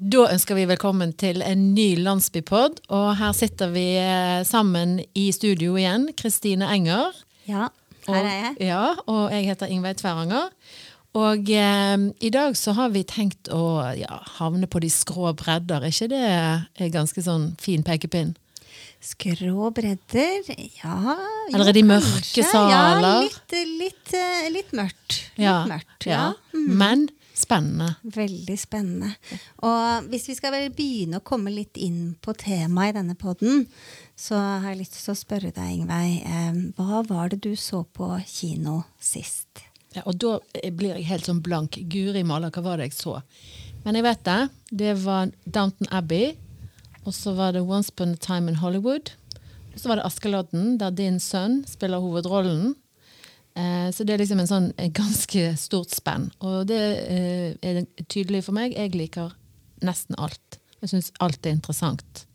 Da ønsker vi velkommen til en ny landsbypod. Og her sitter vi eh, sammen i studio igjen. Kristine Enger. Ja, her er jeg. Ja, og jeg heter Ingveig Tveranger. Og eh, i dag så har vi tenkt å ja, havne på de skrå bredder. Er ikke det en ganske sånn fin pekepinn? Skrå bredder, ja Eller er de mørke saler? Ja, litt, litt, eh, litt mørkt. Litt Ja, mørkt, ja. Mm. Men spennende. Veldig spennende. Og hvis vi skal begynne å komme litt inn på temaet i denne podden, så har jeg lyst til å spørre deg, Ingveig, eh, hva var det du så på kino sist? Ja, og da blir jeg helt sånn blank. Guri malla, hva var det jeg så? Men jeg vet det. Det var Downton Abbey. Og så var det Once Upon a Time in Hollywood. Og så var det Askeladden, der din sønn spiller hovedrollen. Eh, så det er liksom en sånn en ganske stort spenn. Og det eh, er tydelig for meg. Jeg liker nesten alt. Jeg syns alt er interessant.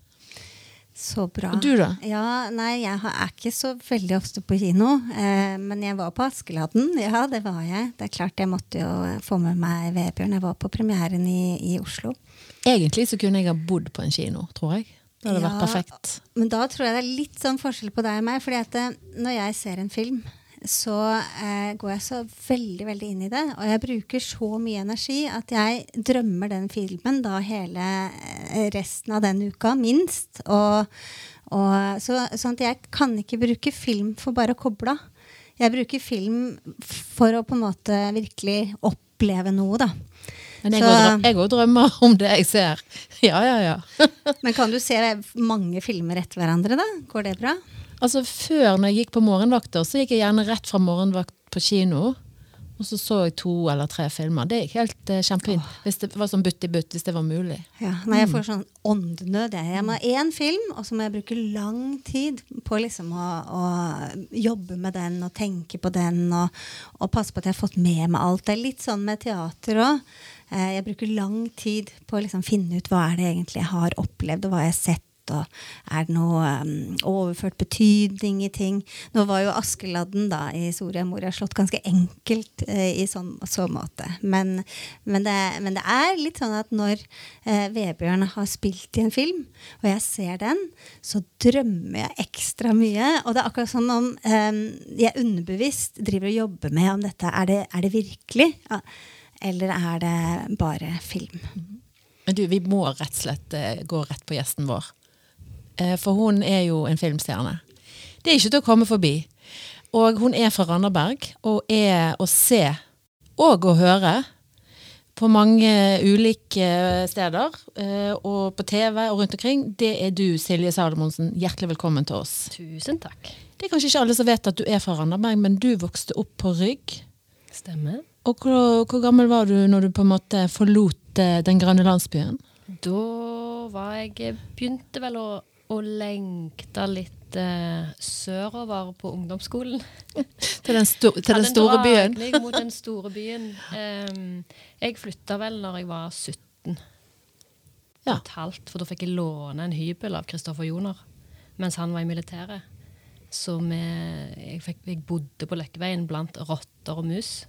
Så bra. Og du da? Ja, nei, jeg er ikke så veldig ofte på kino. Eh, men jeg var på Askeladden. Ja, det var jeg. Det er klart jeg måtte jo få med meg Vebjørn. Jeg var på premieren i, i Oslo. Egentlig så kunne jeg ha bodd på en kino, tror jeg. Det hadde vært Ja, perfekt. Men da tror jeg det er litt sånn forskjell på deg og meg. fordi at eh, når jeg ser en film, så eh, går jeg så veldig veldig inn i det. Og jeg bruker så mye energi at jeg drømmer den filmen da hele eh, resten av den uka, minst. Og, og, så, sånn at jeg kan ikke bruke film for bare å koble av. Jeg bruker film for å på en måte virkelig oppleve noe, da. Men jeg òg drømmer om det jeg ser. Ja, ja, ja. Men kan du se mange filmer etter hverandre, da? Går det bra? Altså Før, når jeg gikk på morgenvakter, så gikk jeg gjerne rett fra morgenvakt på kino. Og så så jeg to eller tre filmer. Det gikk helt uh, kjempefint. Hvis det var sånn butt i butt, hvis det var mulig. Ja, nei, jeg får sånn åndenød. Jeg. jeg må ha én film, og så må jeg bruke lang tid på liksom å, å jobbe med den og tenke på den og, og passe på at jeg har fått med meg alt. Det er litt sånn med teater òg. Jeg bruker lang tid på å liksom finne ut hva er det egentlig jeg har opplevd, og hva jeg har sett. Og er det noe um, overført betydning i ting? Nå var jo Askeladden da i Soria Moria slått ganske enkelt uh, i sånn, så måte. Men, men, det, men det er litt sånn at når uh, Vebjørn har spilt i en film, og jeg ser den, så drømmer jeg ekstra mye. Og det er akkurat som om um, jeg underbevisst driver og jobber med om dette er det, er det virkelig, ja, eller er det bare film. Men du, vi må rett og slett eh, gå rett på gjesten vår. Eh, for hun er jo en filmstjerne. Det er ikke til å komme forbi. Og hun er fra Randaberg, og er å se og å høre på mange ulike steder. eh, Og på TV og rundt omkring. Det er du, Silje Salomonsen. Hjertelig velkommen til oss. Tusen takk. Det er kanskje ikke alle som vet at du er fra Randaberg, men du vokste opp på Rygg. Stemmer. Og hvor, hvor gammel var du når du på en måte forlot eh, den grønne landsbyen? Da var jeg Begynte vel å, å lengte litt eh, sørover på ungdomsskolen. Til den, sto, til den store byen? dragning mot den store byen. Um, jeg flytta vel når jeg var 17. Ja. Et halvt, for da fikk jeg låne en hybel av Kristoffer Joner mens han var i militæret. Så vi, jeg, fikk, jeg bodde på Løkkeveien blant rotter og mus.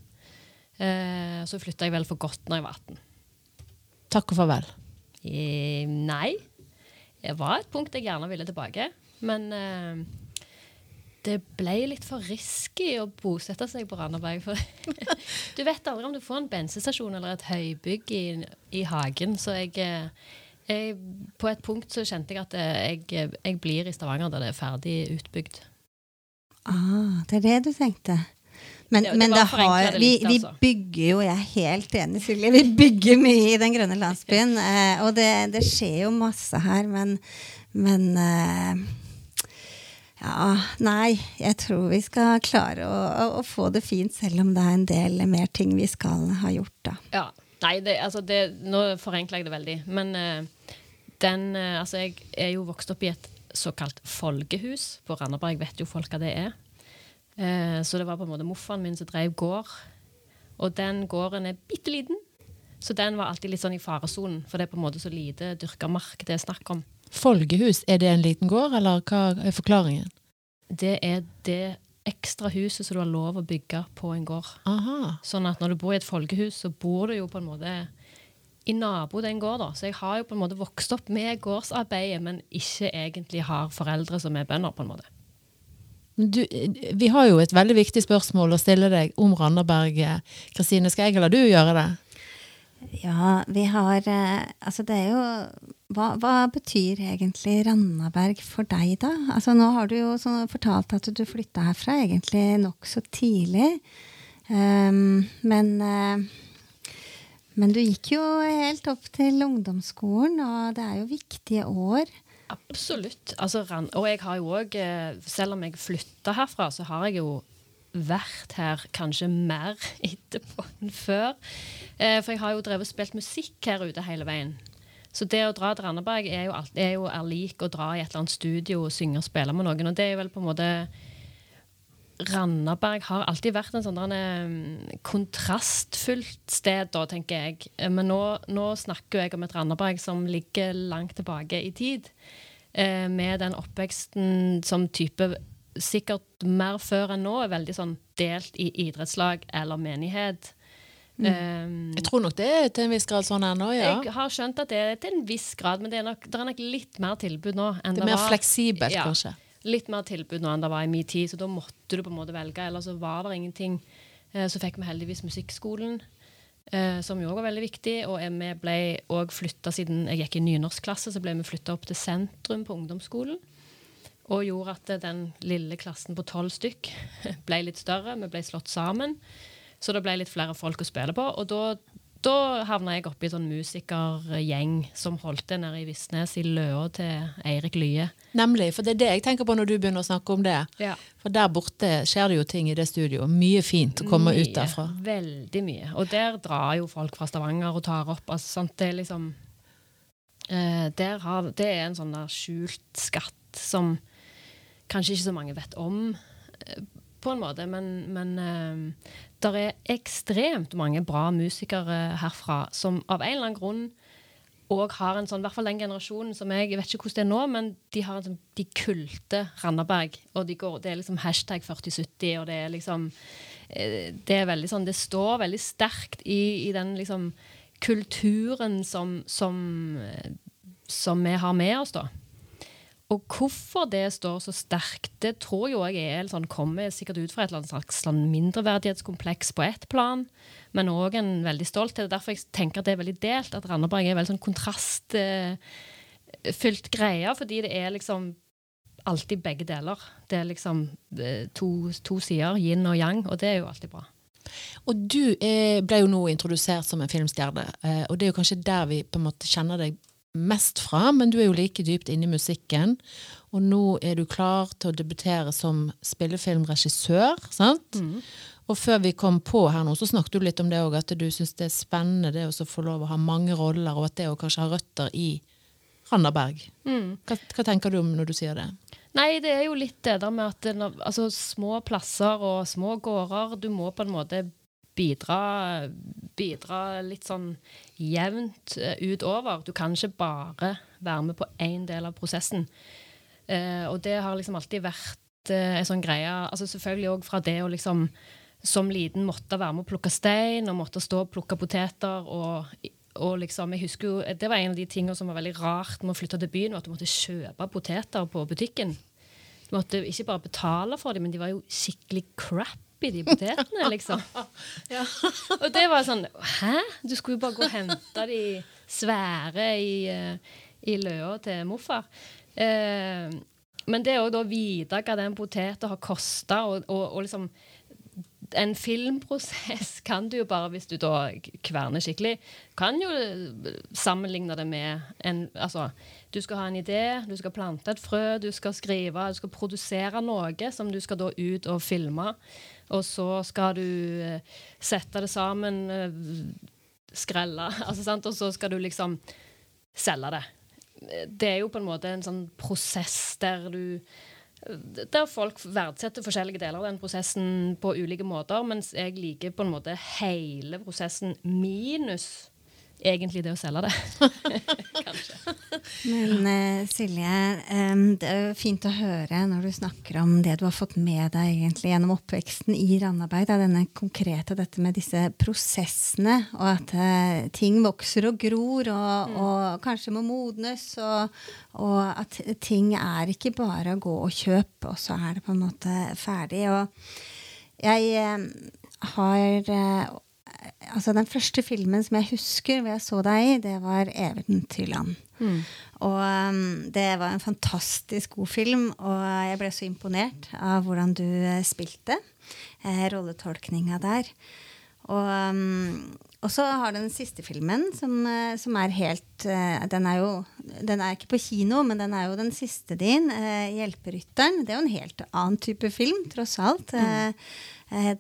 Eh, så flytta jeg vel for godt når jeg var 18. Takk og farvel. Eh, nei. Var et punkt jeg gjerne ville tilbake. Men eh, det ble litt for risky å bosette seg på Randaberg. For du vet aldri om du får en bensinstasjon eller et høybygg i, i hagen. Så jeg, eh, jeg På et punkt så kjente jeg at eh, jeg, jeg blir i Stavanger da det er ferdig utbygd. Ah, det er det du tenkte. Men, Det- det men det har, vi, litt, vi altså. bygger jo, jeg er helt enig, Silje, vi bygger mye i den grønne landsbyen. Eh, og det, det skjer jo masse her, men, men eh, ja, nei, jeg tror vi skal klare å, å, å få det fint, selv om det er en del mer ting vi skal ha gjort, da. Ja. Nei, det, altså det, nå forenkler jeg det veldig. Men eh, den eh, Altså, jeg er jo vokst opp i et såkalt folkehus på Randaberg. Vet jo folk hva det er. Eh, så det var på en måte morfaren min som drev gård. Og den gården er bitte liten. Så den var alltid litt sånn i faresonen, for det er på en måte så lite dyrka mark det er snakk om. Folgehus, er det en liten gård, eller hva er forklaringen? Det er det ekstra huset som du har lov å bygge på en gård. Aha. Sånn at når du bor i et folkehus, så bor du jo på en måte i nabo den en gård, da. Så jeg har jo på en måte vokst opp med gårdsarbeidet, men ikke egentlig har foreldre som er bønder, på en måte. Du, vi har jo et veldig viktig spørsmål å stille deg om Randaberg. Kristine, skal jeg eller du gjøre det? Ja, vi har eh, Altså, det er jo hva, hva, betyr egentlig Randaberg for deg, da? Altså, nå har du jo fortalt at du flytta herfra egentlig nokså tidlig. Um, men, uh, men du gikk jo helt opp til ungdomsskolen, og det er jo viktige år. Absolutt. Altså, og jeg har jo òg, eh, selv om jeg flytta herfra, så har jeg jo vært her kanskje mer etterpå enn før. Eh, for jeg har jo drevet og spilt musikk her ute hele veien. Så det å dra til Randaberg er jo, er jo er lik å dra i et eller annet studio og synge og spille med noen. Og det er vel på en måte Randaberg har alltid vært en sånn um, kontrastfullt sted, da, tenker jeg. Eh, men nå, nå snakker jeg om et Randaberg som ligger langt tilbake i tid. Eh, med den oppveksten som type sikkert mer før enn nå er veldig sånn delt i idrettslag eller menighet. Mm. Um, jeg tror nok det er til en viss grad sånn ennå, ja. Jeg har skjønt at det er til en viss grad, men det er nok, det er nok litt mer tilbud nå det, det mer var. fleksibelt, ja, kanskje. Litt mer tilbud nå enn det var i min tid, så da måtte du på en måte velge. Eller så var det ingenting. Eh, så fikk vi heldigvis musikkskolen, eh, som jo òg var veldig viktig. Og vi ble òg flytta siden jeg gikk i nynorskklasse, så ble vi flytta opp til sentrum på ungdomsskolen. Og gjorde at den lille klassen på tolv stykk ble litt større. Vi ble slått sammen. Så det ble litt flere folk å spille på. Og da, da havna jeg oppi en sånn musikergjeng som holdt det nede i Visnes, i løa til Eirik Lye. Nemlig, for det er det jeg tenker på når du begynner å snakke om det. Ja. For der borte skjer det jo ting i det studioet. Mye fint å komme mye, ut derfra. Veldig mye. Og der drar jo folk fra Stavanger og tar opp. Altså, sant? Det er liksom eh, har, Det er en sånn der skjult skatt som kanskje ikke så mange vet om. Eh, på en måte, men, men uh, det er ekstremt mange bra musikere herfra som av en eller annen grunn og har en sånn, i hvert fall den generasjonen som jeg, jeg vet ikke hvordan det er nå, men de har en sånn, de kulte Randaberg. Og de går, det er liksom hashtag 4070, og det er liksom eh, Det er veldig sånn, det står veldig sterkt i, i den liksom kulturen som, som, eh, som vi har med oss, da. Og hvorfor det står så sterkt, det tror jo jeg er, sånn, kommer sikkert ut fra et eller annet slags sånn mindreverdighetskompleks på ett plan, men òg en veldig stolthet. Derfor jeg tenker at det er veldig delt, at Randaberg er veldig sånn kontrastfylt greie, fordi det er liksom alltid begge deler. Det er liksom uh, to, to, sider, yin og yang, og det er jo alltid bra. Og du er, ble jo nå introdusert som en filmstjerne, uh, og det er jo kanskje der vi på en måte kjenner deg mest fra, men du er jo like dypt inne i musikken. Og nå er du klar til å debutere som spillefilmregissør. sant? Mm. Og før vi kom på her nå, så snakket du litt om det òg, at du syns det er spennende det å få lov å ha mange roller, og at det å kanskje ha røtter i Randaberg. Mm. Hva, hva, tenker du om når du sier det? Nei, det er jo litt det der med at altså, små plasser og små gårder Du må på en måte bidra, bidra litt sånn jevnt uh, utover. Du kan ikke bare være med på én del av prosessen. Uh, og det har liksom alltid vært eh, en sånn greie altså Selvfølgelig òg fra det å liksom som liten måtte være med å plukke stein og måtte stå og plukke poteter. og, og liksom, jeg husker jo, Det var en av de tingene som var veldig rart med å flytte til byen, var at du måtte kjøpe poteter på butikken. Du måtte ikke bare betale for dem, men de var jo skikkelig crap oppi de potetene, liksom. ja. Og det var sånn Hæ? Du skulle jo bare gå og hente de svære i, uh, i løa til morfar. Eh, men det å da vite hva den poteten har kosta, og, og, og, liksom en filmprosess kan du jo bare, hvis du da kverner skikkelig, kan jo sammenligne det med en Altså, du skal ha en idé, du skal plante et frø, du skal skrive, du skal produsere noe som du skal da ut og filme. Og så skal du uh, sette det sammen, uh, skrelle, altså, sant? og så skal du liksom selge det. Det er jo på en måte en sånn prosess der du der folk verdsetter forskjellige deler av den prosessen på ulike måter, mens jeg liker på en måte hele prosessen minus egentlig det å selge det. Men uh, Silje, um, det er jo fint å høre når du snakker om det du har fått med deg egentlig gjennom oppveksten i Randaberg. Da, denne konkrete, dette med disse prosessene, og at uh, ting vokser og gror, og, og kanskje må modnes. Og, og at ting er ikke bare å gå og kjøpe, og så er det på en måte ferdig. Og jeg uh, har eh, Altså, den første filmen som jeg husker hvor jeg så deg i, det var 'Eventyrland'. Og um, det var en fantastisk god film, og jeg ble så imponert av hvordan du eh, spilte. Eh, rolletolkninga der. Og, um, og så har du den siste filmen, som, eh, som er helt eh, Den er jo Den er ikke på kino, men den er jo den siste din. Eh, 'Hjelperytteren'. Det er jo en helt annen type film, tross alt. Mm.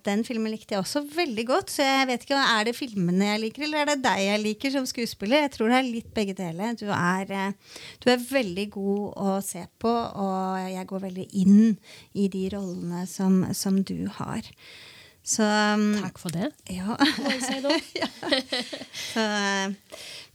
Den filmen likte jeg også veldig godt. Så jeg vet ikke, Er det filmene jeg liker, eller er det deg jeg liker som skuespiller? Jeg tror det er litt begge deler. Du er, eh, du er veldig god å se på, og jeg går veldig inn i de rollene som, som du har. Så um, Takk for det, Ja. Så, eh,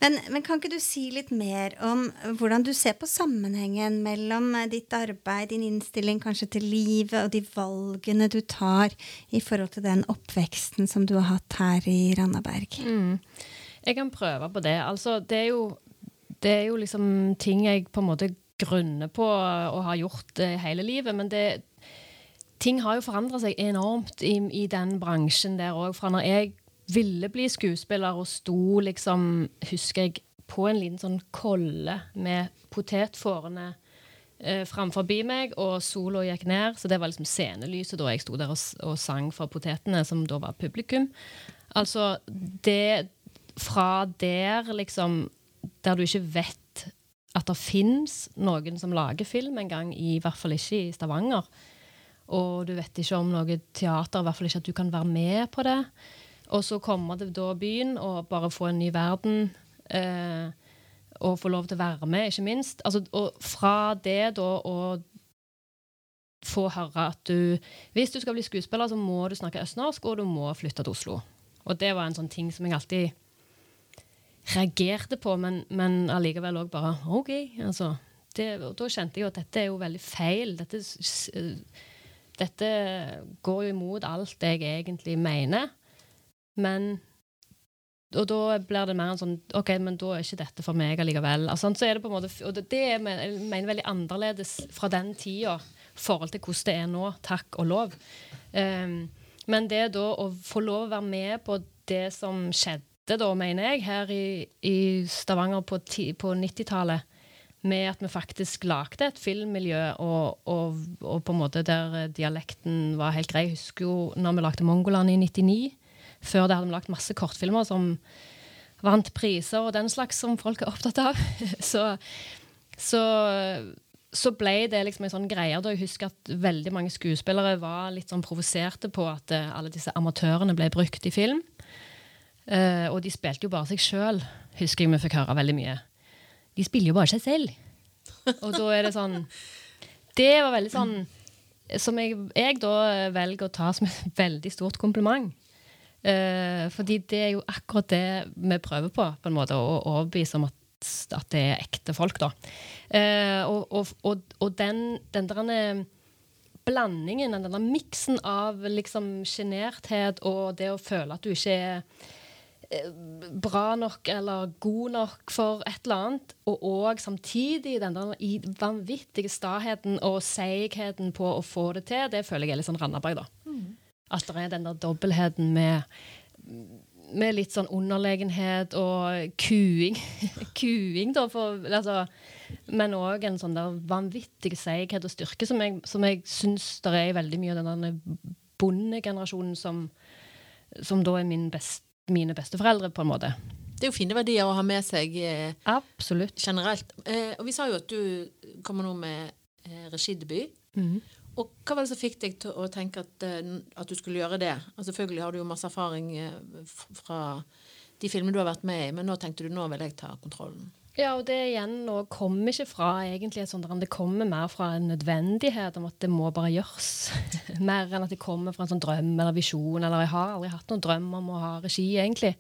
men, men kan ikke du si litt mer om hvordan du ser på sammenhengen mellom eh, ditt arbeid, din innstilling kanskje til livet, og de valgene du tar i forhold til den oppveksten som du har hatt her i Randaberg? Mm. Jeg kan prøve på det. Altså, det er jo, det er jo liksom ting jeg på en måte grunner på og har gjort eh, hele livet. Men det, ting har jo forandra seg enormt i, i den bransjen der òg. Fra når jeg ville bli skuespiller og sto liksom, husker jeg, på en liten sånn kolle med potetfårene eh, framfor meg, og sola gikk ned. Så det var liksom scenelyset da jeg sto der og, og sang for potetene, som da var publikum. Altså, det Fra der, liksom Der du ikke vet at det fins noen som lager film engang, i hvert fall ikke i Stavanger. Og du vet ikke om noe teater, i hvert fall ikke at du kan være med på det. Og så kommer det da byen og bare få en ny verden. Eh, og få lov til å være med, ikke minst. Altså, og fra det da å få høre at du Hvis du skal bli skuespiller, så må du snakke østnorsk, og du må flytte til Oslo. Og det var en sånn ting som jeg alltid reagerte på, men, men allikevel òg bare OK. Altså, det, og da kjente jeg jo at dette er jo veldig feil. Dette, uh, dette går jo imot alt jeg egentlig mener. Men og da blir det mer en sånn OK, men da er ikke dette for meg allikevel. Altså, så er det på en måte, og det, er mener veldig annerledes fra den tida i forhold til hvordan det er nå. Takk og lov. Um, men det da å få lov å være med på det som skjedde da, mener jeg, her i, i Stavanger på, på 90-tallet, med at vi faktisk lagde et filmmiljø, og, og, og på en måte der eh, dialekten var helt grei. Jeg husker jo når vi lagde Mongoland i 99. Før det hadde vi lagt masse kortfilmer som vant priser og den slags som folk er opptatt av. så, så, så ble det liksom en sånn greie. Da jeg husker at veldig mange skuespillere var litt sånn provoserte på at eh, alle disse amatørene ble brukt i film. Eh, og de spilte jo bare seg sjøl, husker jeg vi fikk høre veldig mye. De spiller jo bare seg selv. Og da er det sånn Det var veldig sånn Som jeg, jeg da velger å ta som et veldig stort kompliment. Uh, fordi det er jo akkurat det vi prøver på, på en måte, å overbevise om at, at det er ekte folk, da. Uh, og, og, og, den, den der eh, blandingen, den der miksen av liksom sjenerthet og det å føle at du ikke er bra nok eller god nok for et eller annet, og òg samtidig den der i vanvittige staheten og seigheten på å få det til, det føler jeg er litt sånn Randaberg, da. At det er den der dobbeltheten med, med litt sånn underlegenhet og kuing. kuing, da, for, altså, men òg en sånn der vanvittig seighet og styrke som jeg, som jeg syns det er i veldig mye av den bondegenerasjonen som, som da er min best, mine besteforeldre, på en måte. Det er jo fine verdier å ha med seg eh, Absolutt. generelt. Eh, og vi sa jo at du kommer nå med eh, regidebut. Og hva var det som fikk deg til å tenke at, eh, at du skulle gjøre det? Altså, selvfølgelig har du jo masse erfaring eh, fra de filmene du har vært med i, men nå tenkte du nå vil jeg ta kontrollen. Ja, og det igjen nå kommer ikke fra egentlig et sånt, det kommer mer fra en nødvendighet om at det må bare gjøres. mer enn at det kommer fra en sånn drøm eller visjon, eller jeg har aldri hatt noen drøm om å ha regi, egentlig.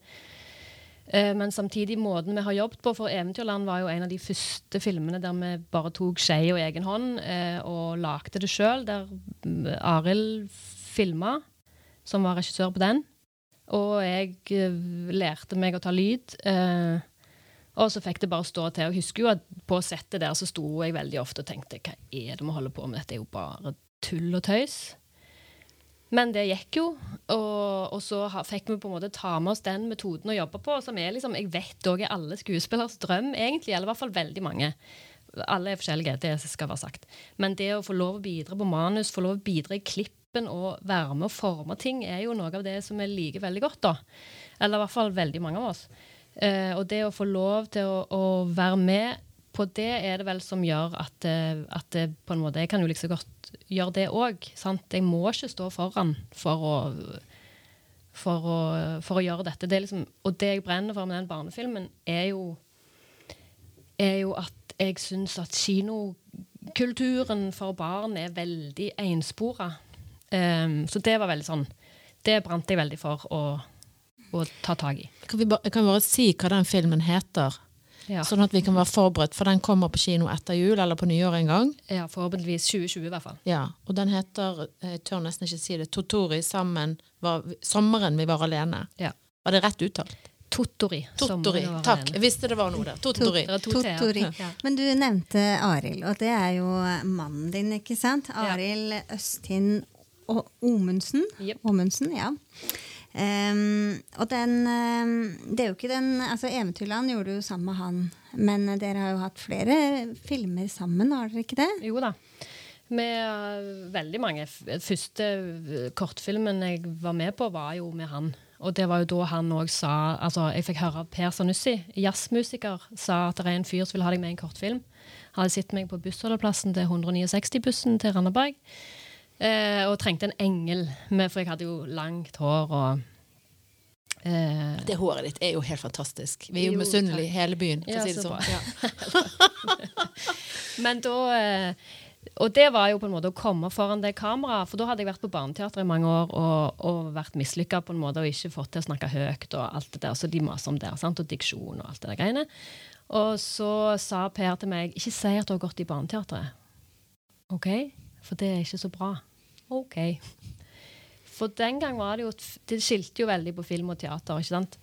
Eh, men samtidig måten vi har jobbet på, for 'Eventyrland' var jo en av de første filmene der vi bare tok skje og egen hånd eh, og lagde det sjøl. Der mm, Arild filma, som var regissør på den. Og jeg eh, lærte meg å ta lyd. Eh, og så fikk det bare stå til. Jeg husker jo at på settet der så sto jeg veldig ofte og tenkte hva er det vi holder på med, dette er jo bare tull og tøys. Men det gikk jo, og, og så fikk vi på en måte ta med oss den metoden å jobbe på, som er liksom, jeg vet òg er alle skuespillers drøm, egentlig, eller i hvert fall veldig mange. Alle er forskjellige, det skal være sagt. Men det å få lov å bidra på manus, få lov å bidra i klippen og være med å forme ting, er jo noe av det som vi liker veldig godt. da. Eller i hvert fall veldig mange av oss. Eh, og det å få lov til å, å være med på det er det vel som gjør at, eh, at det på en måte Jeg kan jo like så godt gjøre det òg. Jeg må ikke stå foran for å, for å, for å gjøre dette. Det liksom, og det jeg brenner for med den barnefilmen, er jo, er jo at jeg syns at kinokulturen for barn er veldig enspora. Um, så det var veldig sånn Det brant jeg veldig for å, å ta tak i. Kan vi bare, kan vi bare si hva den filmen heter? Ja. Sånn at vi kan være forberedt, for den kommer på kino etter jul eller på nyår en gang. ja, Forhåpentligvis 2020, i hvert fall. Ja, Og den heter, jeg tør nesten ikke si det, Totori sammen var, 'Sommeren vi var alene'. Ja. Var det rett uttalt? Totori. Totori. Takk. Jeg visste det var noe der. Totori. Det to T-er. Totori. Men du nevnte Arild, og det er jo mannen din, ikke sant? Arild Østin og Omundsen. Yep. Omundsen, ja. Ehm, og den um, Det er jo ikke den altså Eventyrland gjorde du jo sammen med han, men dere har jo hatt flere filmer sammen, har dere ikke det? Jo da. Med uh, veldig mange. Første uh, kortfilmen jeg var med på, var jo med han. Og det var jo da han òg sa altså Jeg fikk høre av Per Sanussi, jazzmusiker, sa at det er en fyr som vil ha deg med i en kortfilm. Hadde sett meg på bussholdeplassen til 169-bussen til Randaberg. Eh, og trengte en engel, med, for jeg hadde jo langt hår og eh, Det håret ditt er jo helt fantastisk. Vi er jo Jo, misunnelige hele byen, for Ja, si det sånn. Ja. Men da eh, Og det var jo på en måte å komme foran det kameraet. For da hadde jeg vært på Barneteatret i mange år og, og vært mislykka på en måte og ikke fått til å snakke høyt og alt det der. Så de maser om det. Sant? Og diksjon og alt det der greiene. Og så sa Per til meg ikke si at du har gått i Barneteatret. OK? For det er ikke så bra. OK. For den gang var det jo Det skilte jo veldig på film og teater, ikke sant?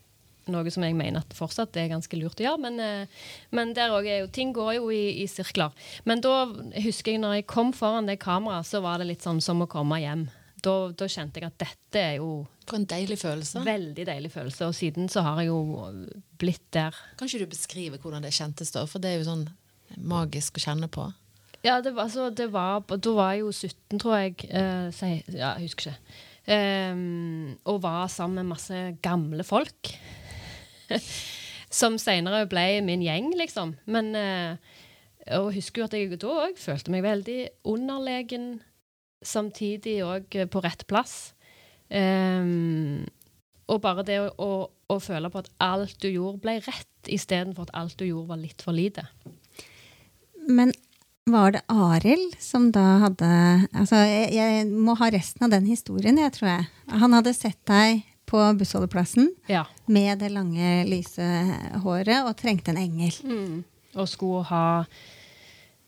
Noe som jeg mener at fortsatt er ganske lurt å gjøre. Men, eh, men der òg er jo, ting går jo i, i sirkler. Men da husker jeg når jeg kom foran det kameraet, så var det litt sånn som å komme hjem. Da, da kjente jeg at dette er jo For en deilig følelse. veldig deilig følelse. Og siden så har jeg jo blitt der. Kan ikke du beskrive hvordan det kjentes da? For det er jo sånn magisk å kjenne på. Ja, det var, altså, det var, da var jeg jo 17, tror jeg. Eh, si, ja, jeg husker ikke. Um, og var sammen med masse gamle folk. som senere ble min gjeng, liksom. Men eh, Og husker jo at jeg da òg følte meg veldig underlegen, samtidig òg på rett plass. Um, og bare det å, å, å føle på at alt du gjorde, ble rett, istedenfor at alt du gjorde, var litt for lite. Men var det Arild som da hadde Altså, jeg, jeg må ha resten av den historien, jeg, tror jeg. Han hadde sett deg på bussholdeplassen Ja. med det lange, lyse håret og trengte en engel. Mm. Og skulle ha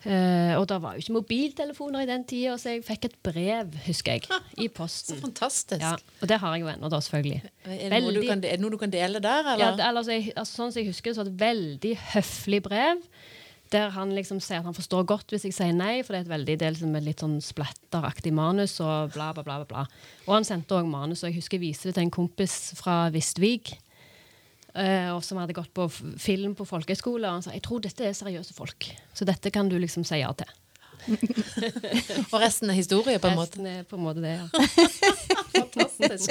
eh, Og det var jo ikke mobiltelefoner i den tida, så jeg fikk et brev, husker jeg, i posten. Så fantastisk. Ja, og det har jeg jo ennå, da, selvfølgelig. Er, det Veldig- kan, er det noe du kan dele der, eller? Ja, det, altså, jeg, altså, sånn som jeg husker så var det et veldig høflig brev. Der han liksom sier at han forstår godt hvis jeg sier nei, for det er et veldig del som er liksom litt sånn splatteraktig manus. Og bla, bla, bla, bla. Og han sendte òg manus, og jeg husker jeg viste det til en kompis fra Vistvik. Uh, og som hadde gått på film på folkehøyskole. Og han sa jeg tror dette er seriøse folk, så dette kan du liksom si ja til. Og resten er historie, på en måte. Resten er på en måte det, ja. Fantastisk.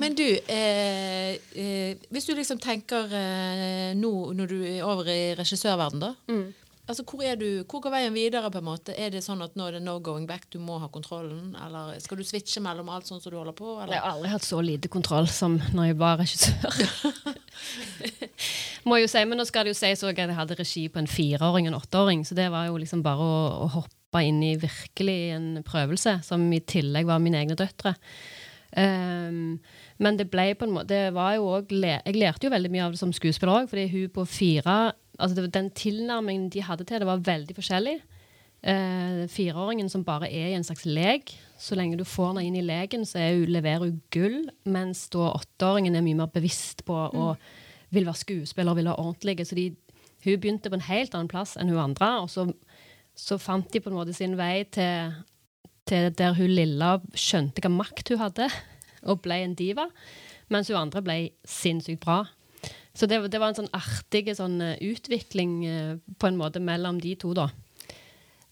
Men du, eh, eh, hvis du liksom tenker eh, nå når du er over i regissørverden, da. Mm. Altså, hvor, er du, hvor går veien videre? på en måte? Er det sånn at nå er det no going back, du må ha kontrollen? Eller skal du switche mellom alt sånn som du holder på? Jeg har aldri hatt så lite kontroll som når jeg var regissør. Må jo si, Men nå skal det jo sies at jeg hadde regi på en fireåring og en åtteåring, så det var jo liksom bare å, å hoppe inn i virkelig en prøvelse, som i tillegg var mine egne døtre. Um, men det ble på en måte det var jo også, Jeg lærte jo veldig mye av det som skuespiller òg, fordi hun på fire altså Den tilnærmingen de hadde til det, var veldig forskjellig. Uh, fireåringen som bare er i en slags lek. Så lenge du får henne inn i leken, så hun, leverer hun gull. Mens da åtteåringen er mye mer bevisst på mm. Vil være skuespiller vil være ordentlig. Så de, hun begynte på en helt annen plass enn hun andre. Og så, så fant de på en måte sin vei til til der hun lilla skjønte hva makt hun hadde, og ble en diva. Mens hun andre ble sinnssykt bra. Så det, det var en sånn artig sånn, eh, utvikling uh, på en måte mellom de to, da.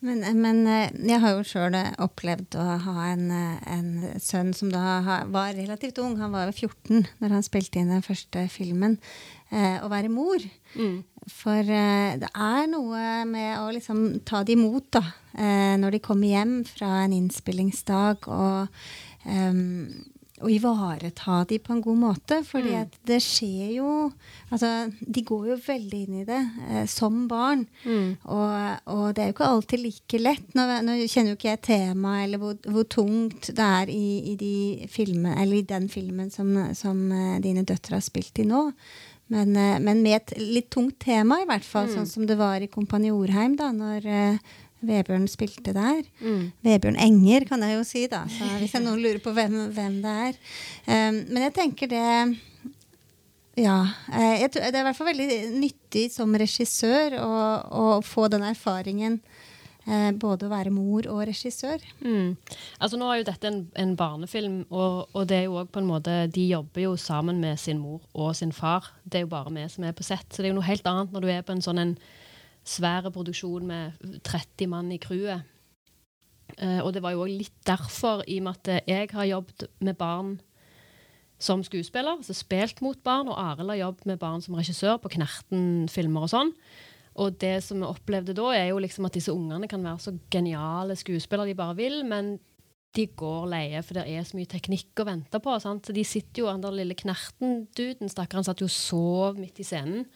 Men, men eh, jeg har jo sjøl opplevd å ha en, en, sønn som da var relativt ung. Han var jo 14 når han spilte inn den første filmen. Eh, å være mor. Mm. For eh, det er noe med å liksom ta det imot, da. Eh, når de kommer hjem fra en innspillingsdag, og, og ivareta de på en god måte. fordi mm. det skjer jo Altså, de går jo veldig inn i det eh, som barn. Mm. Og, og, det er jo ikke alltid like lett. Nå, nå kjenner jo ikke jeg temaet eller hvor, hvor, tungt det er i, i, de filmen, eller i den filmen som, som eh, dine døtre har spilt i nå. Men, eh, men, med et litt tungt tema, i hvert fall. Mm. Sånn som det var i Kompani Orheim, da når uh, Vebjørn spilte der. Mm. Vebjørn Enger, kan jeg jo si, da. Så hvis jeg noen lurer på hvem, hvem det er. Um, men jeg tenker det Ja. Eh, jeg, det er i hvert fall veldig nyttig som regissør å, å få den erfaringen. Eh, både å være mor og regissør. Mm. Altså Nå er jo dette en, en barnefilm, og, og, det er jo også på en måte de jobber jo sammen med sin mor og sin far. Det er jo bare vi som er på sett. Så det er jo noe helt annet når du er på en sånn en svære produksjon med 30 mann i crewet. Uh, og det var jo òg litt derfor, i og med at jeg har jobbet med barn som skuespiller, altså spilt mot barn, og Arild har jobbet med barn som regissør på Knerten-filmer og sånn. Og det som vi opplevde da, er jo liksom at disse ungene kan være så geniale skuespillere de bare vil, men de går leie, for det er så mye teknikk å vente på. Sant? Så de sitter jo, Han der lille Knerten-duden, stakkaren, satt jo og sov midt i scenen.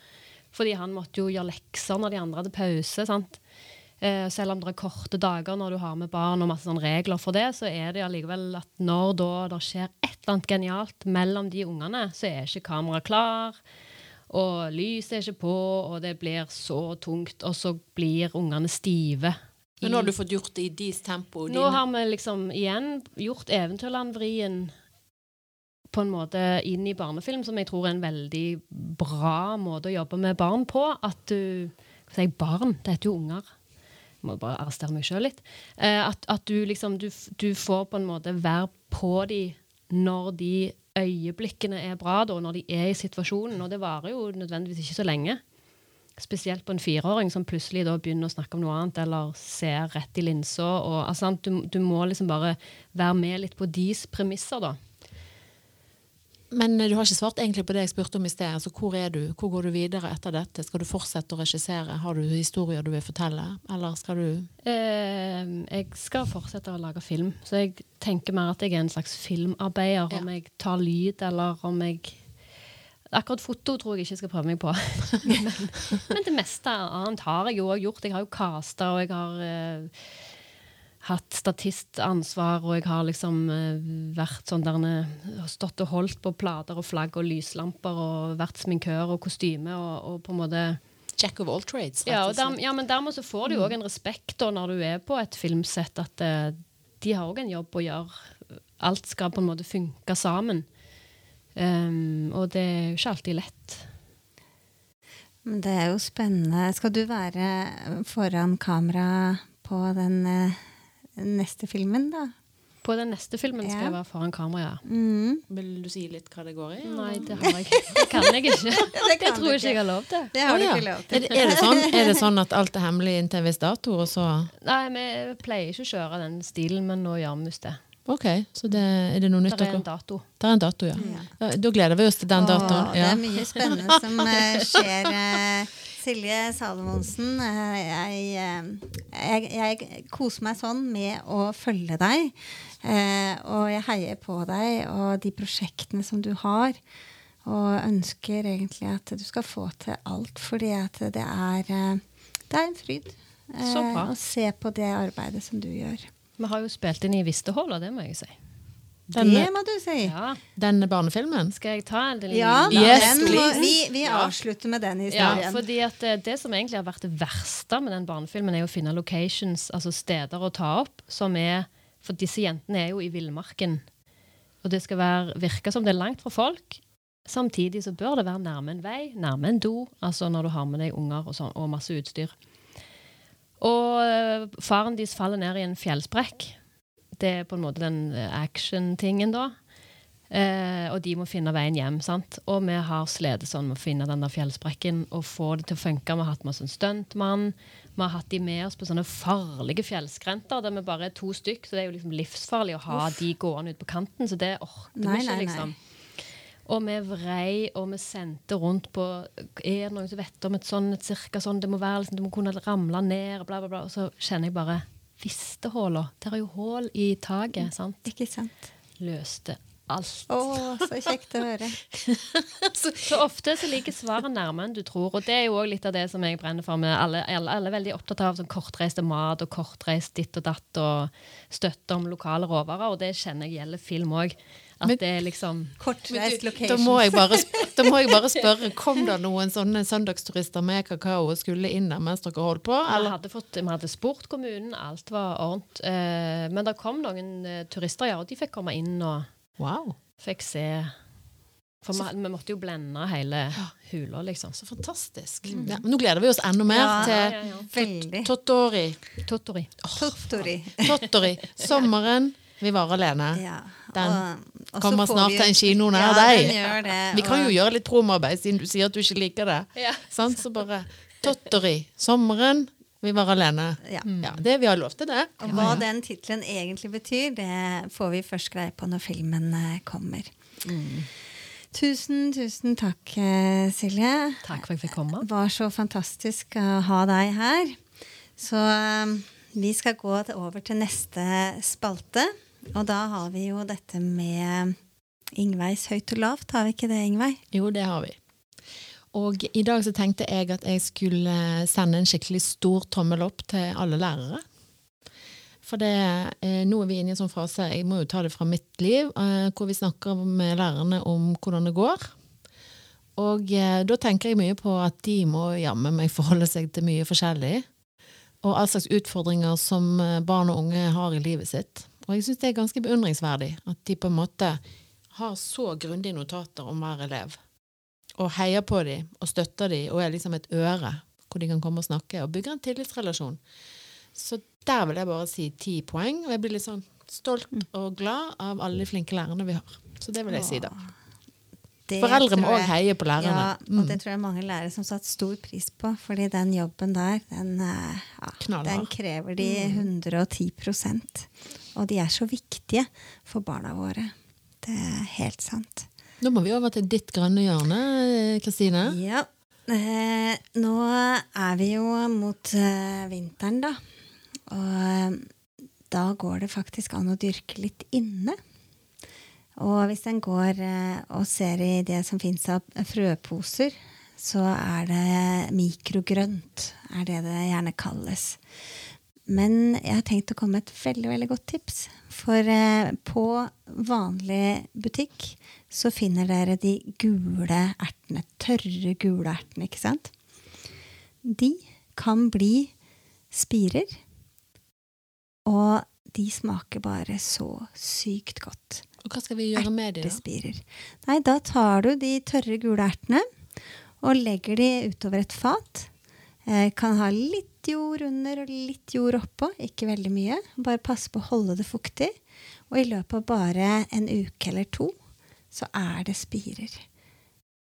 Fordi han måtte jo gjøre lekser når de andre hadde pause. sant? Eh, selv om det er korte dager når du har med barn og masse regler for det, så er det allikevel at når da det skjer et eller annet genialt mellom de ungene, så er ikke kameraet klar. Og lyset er ikke på, og det blir så tungt. Og så blir ungene stive. Men nå har du fått gjort det i deres tempo? Nå har vi liksom igjen gjort Eventyrland-vrien på en måte inn i barnefilm, som jeg tror er en veldig bra måte å jobbe med barn på. At du Hva sier barn? Det heter jo unger. Jeg må bare arrestere meg sjøl litt. Eh, at, at, du liksom du, du, får på en måte være på de når de øyeblikkene er bra, da, når de er i situasjonen. Og det varer jo nødvendigvis ikke så lenge. Spesielt på en fireåring som plutselig da begynner å snakke om noe annet eller ser rett i linsa. Altså, du, du, må liksom bare være med litt på deres premisser, da. Men du har ikke svart egentlig på det jeg spurte om i sted. Altså, hvor er du? Hvor går du videre etter dette? Skal du fortsette å regissere? Har du historier du vil fortelle? Eller skal du eh, Jeg skal fortsette å lage film. Så jeg tenker mer at jeg er en slags filmarbeider. Ja. Om jeg tar lyd, eller om jeg Akkurat foto tror jeg ikke jeg skal prøve meg på. men, men, det meste annet har jeg jo òg gjort. Jeg har jo casta, og jeg har eh, hatt statistansvar, og jeg har liksom uh, vært sånn der uh, Stått og holdt på plater og flagg og lyslamper og vært sminkør og kostyme og, og på en måte Jack of all trades. Ja, der, ja, men dermed så får du jo òg mm. en respekt da, når du er på et filmsett, at uh, de har òg en jobb å gjøre. Alt skal på en måte funke sammen. Um, og det er jo ikke alltid lett. Det er jo spennende. Skal du være foran kamera på den neste filmen, da? På den neste filmen skal ja. jeg være foran kamera, ja. Mm. Vil du si litt hva det går i? Nei, det har jeg Det kan jeg ikke. det, det tror jeg ikke jeg har lov til. Det har du ikke lov til. Er, er, det sånn, er, det sånn, at alt er hemmelig inntil en viss dato, og så Nei, vi pleier ikke å kjøre den stilen, men nå gjør vi visst det. Ok, så det, er det noe nytt? Det er en dato. Det er en dato, ja. ja. Da gleder vi oss til den datoen. Ja. Det er mye spennende som uh, skjer. Silje Salomonsen, eh, jeg, eh, jeg, jeg, koser meg sånn med å følge deg. Eh, og jeg heier på deg og de prosjektene som du har. Og ønsker egentlig at du skal få til alt, fordi at det er, det er en fryd å se på det arbeidet som du gjør. Vi har jo spilt inn i Vistehold, og det må jeg si. Den- det må du si. Ja, Denne barnefilmen? Skal jeg ta en liten Ja, Yes, må, vi, vi Ja. avslutter med den Ja, historien. fordi at det, det som egentlig har vært det verste med den barnefilmen, er å finne locations, altså steder å ta opp, som er For disse jentene er jo i villmarken. Og det skal være, virke som det er langt fra folk. Samtidig så bør det være nærme en vei, nærme en do, altså når du har med deg unger og, sånn, og masse utstyr. Og øh, faren deres faller ned i en fjellsprekk. Det er på en måte den øh, action-tingen, da. Eh, og de må finne veien hjem. sant? Og vi har slitt sånn med å finne den der fjellsprekken og få det til å funke. Vi har hatt med oss en stuntmann. Vi har hatt de med oss på sånne farlige fjellskrenter der vi bare er to stykk. Så det er jo liksom livsfarlig å ha de gående ut på kanten. Så det orker vi ikke, liksom. Og vi vrei, og vi sendte rundt på Er det noen som vet om et sånt et cirka sånn det må være, liksom, det må kunne ramle ned, og bla, bla, bla. Og så kjenner jeg bare Vistehåla. Det er jo hull i taket. sant? Ikke sant? Løste alt. Å, så kjekt å høre. Så ofte så ligger svaret nærmere enn du tror. Og det er jo også litt av det som jeg brenner for. med Alle, alle, alle er veldig opptatt av sånn kortreiste mat og kortreist ditt og datt og støtte om lokale råvarer, og det kjenner jeg gjelder film òg. At Men- det er liksom Kortreist Da må, jeg bare, da må jeg bare spørre, kom det noen sånne søndagsturister med kakao og skulle inn der mens dere holdt på? Vi hadde, fått, vi hadde spurt kommunen, alt var ordent. Eh, men det kom noen eh, turister, ja, og de fikk komme inn og Wow, fikk se. For vi, vi måtte jo blende hele hula, liksom. så fantastisk. Ja, men nå gleder vi oss enda mer Ja. Ja, til ja, ja. Tottori. Tottori. Tottori. Tottori. Sommeren. Vi var alene. Ja. Den og- kommer snart vi- til en kino nær ja, deg. Vi kan jo gjøre litt promarbeid, siden du sier at du ikke liker det. Ja. Sånn, Så bare Totteri. Sommeren. Vi var alene. Ja. Ja, det Vi har lov til det. Og hva den tittelen egentlig betyr, det får vi først greie på når filmen kommer. kommer. Tusen, tusen takk, eh, Silje. Takk for at jeg fikk komme. Det var så fantastisk å ha deg her. Så eh, vi skal gå over til neste spalte. Og da har vi jo dette med Ingveis høyt og lavt. Har vi ikke det, Ingveig? Jo, det har vi. Og i dag så tenkte jeg at jeg skulle sende en skikkelig stor tommel opp til alle lærere. For det, nå er vi inne i en sånn fase, jeg må jo ta det fra mitt liv, eh, hvor vi snakker med lærerne om hvordan det går. Og eh, da tenker jeg mye på at de må jammen meg forholde seg til mye forskjellig. Og all slags utfordringer som eh, barn og unge har i livet sitt. Og jeg syns det er ganske beundringsverdig at de på en måte har så grundige notater om hver elev. Og heier på dem og støtter dem og er liksom et øre hvor de kan komme og snakke og bygge en tillitsrelasjon. Så der vil jeg bare si ti poeng, og jeg blir litt sånn stolt og glad av alle de flinke lærerne vi har. Så det vil jeg si, da. Det Foreldre må òg heie på lærerne. Ja, og Mm. det tror jeg mange lærere som satte stor pris på. Fordi den jobben der, den, eh, ja, den krever de 110 Og de er så viktige for barna våre. Det er helt sant. Nå må vi over til ditt grønne hjørne, Kristine. Ja. Eh, nå er vi jo mot eh, vinteren, da. Og eh, da går det faktisk an å dyrke litt inne. Og hvis en går eh, og ser i det som fins av frøposer, så er det mikrogrønt, er det det gjerne kalles. Men jeg har tenkt å komme med et veldig veldig godt tips. For eh, på vanlig butikk så finner dere de gule ertene. Tørre gule ertene, ikke sant? De kan bli spirer. Og de smaker bare så sykt godt. Og hva skal vi gjøre med dem? Ertespirer. Nei, da tar du de tørre gule ertene og legger de utover et fat. Eh, kan ha litt jord under og litt jord oppå, ikke veldig mye. Bare pass på å holde det fuktig. Og i løpet av bare en uke eller to, så er det spirer.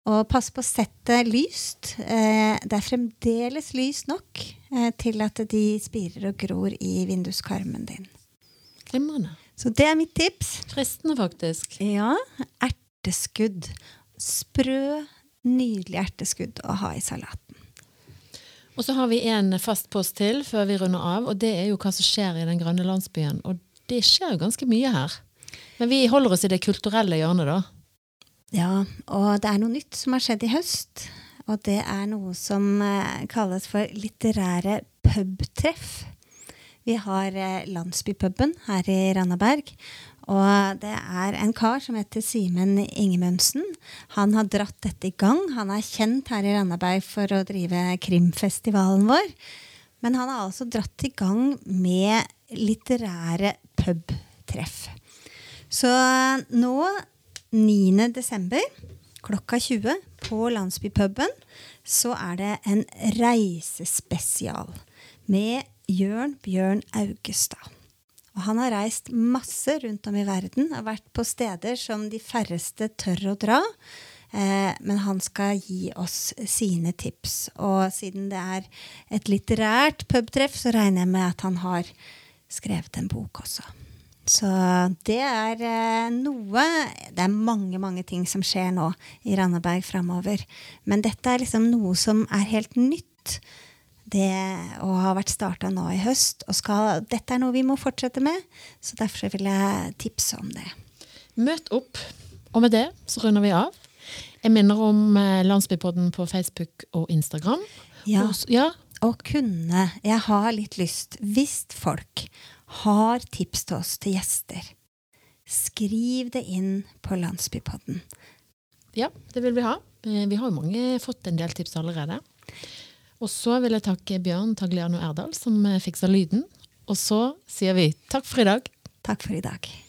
Og pass på å sette lyst. Eh, det er fremdeles lyst nok eh, til at de spirer og gror i vinduskarmen din. Glimrende. Så det er mitt tips. Fristende, faktisk. Ja, erteskudd. Sprø, nydelig erteskudd å ha i salaten. Og så har vi en fast post til før vi runder av, og det er jo hva som skjer i den grønne landsbyen. Og det skjer jo ganske mye her. Men vi holder oss i det kulturelle hjørnet, da. Ja, og det er noe nytt som har skjedd i høst. Og det er noe som eh, kalles for litterære pubtreff. Vi har eh, Landsbypuben her i Randaberg. Og det er en kar som heter Simen Ingemundsen. Han har dratt dette i gang. Han er kjent her i Randaberg for å drive krimfestivalen vår. Men han har altså dratt i gang med litterære pubtreff. Så nå, 9. desember klokka 20 på Landsbypuben, så er det en reisespesial med Jørn Bjørn Augestad. Og han har reist masse rundt om i verden, har vært på steder som de færreste tør å dra. Eh, men han skal gi oss sine tips. Og siden det er et litterært pubtreff, så regner jeg med at han har skrevet en bok også. Så det er eh, noe Det er mange, mange ting som skjer nå i Randaberg framover. Men dette er liksom noe som er helt nytt. Det og har vært starta nå i høst. Og skal, dette er noe vi må fortsette med, så derfor vil jeg tipse om det. Møt opp. Og med det så runder vi av. Jeg minner om eh, Landsbypodden på Facebook og Instagram. Ja. Og, ja. Og kunne Jeg har litt lyst, hvis folk har tips til oss til gjester, skriv det inn på Landsbypodden. ja, det vil vi ha. Eh, Vi har jo mange fått en del tips allerede. Og så vil jeg takke Bjørn Tagliano Erdal som fiksa lyden. Og så sier vi takk for i dag. Takk for i dag.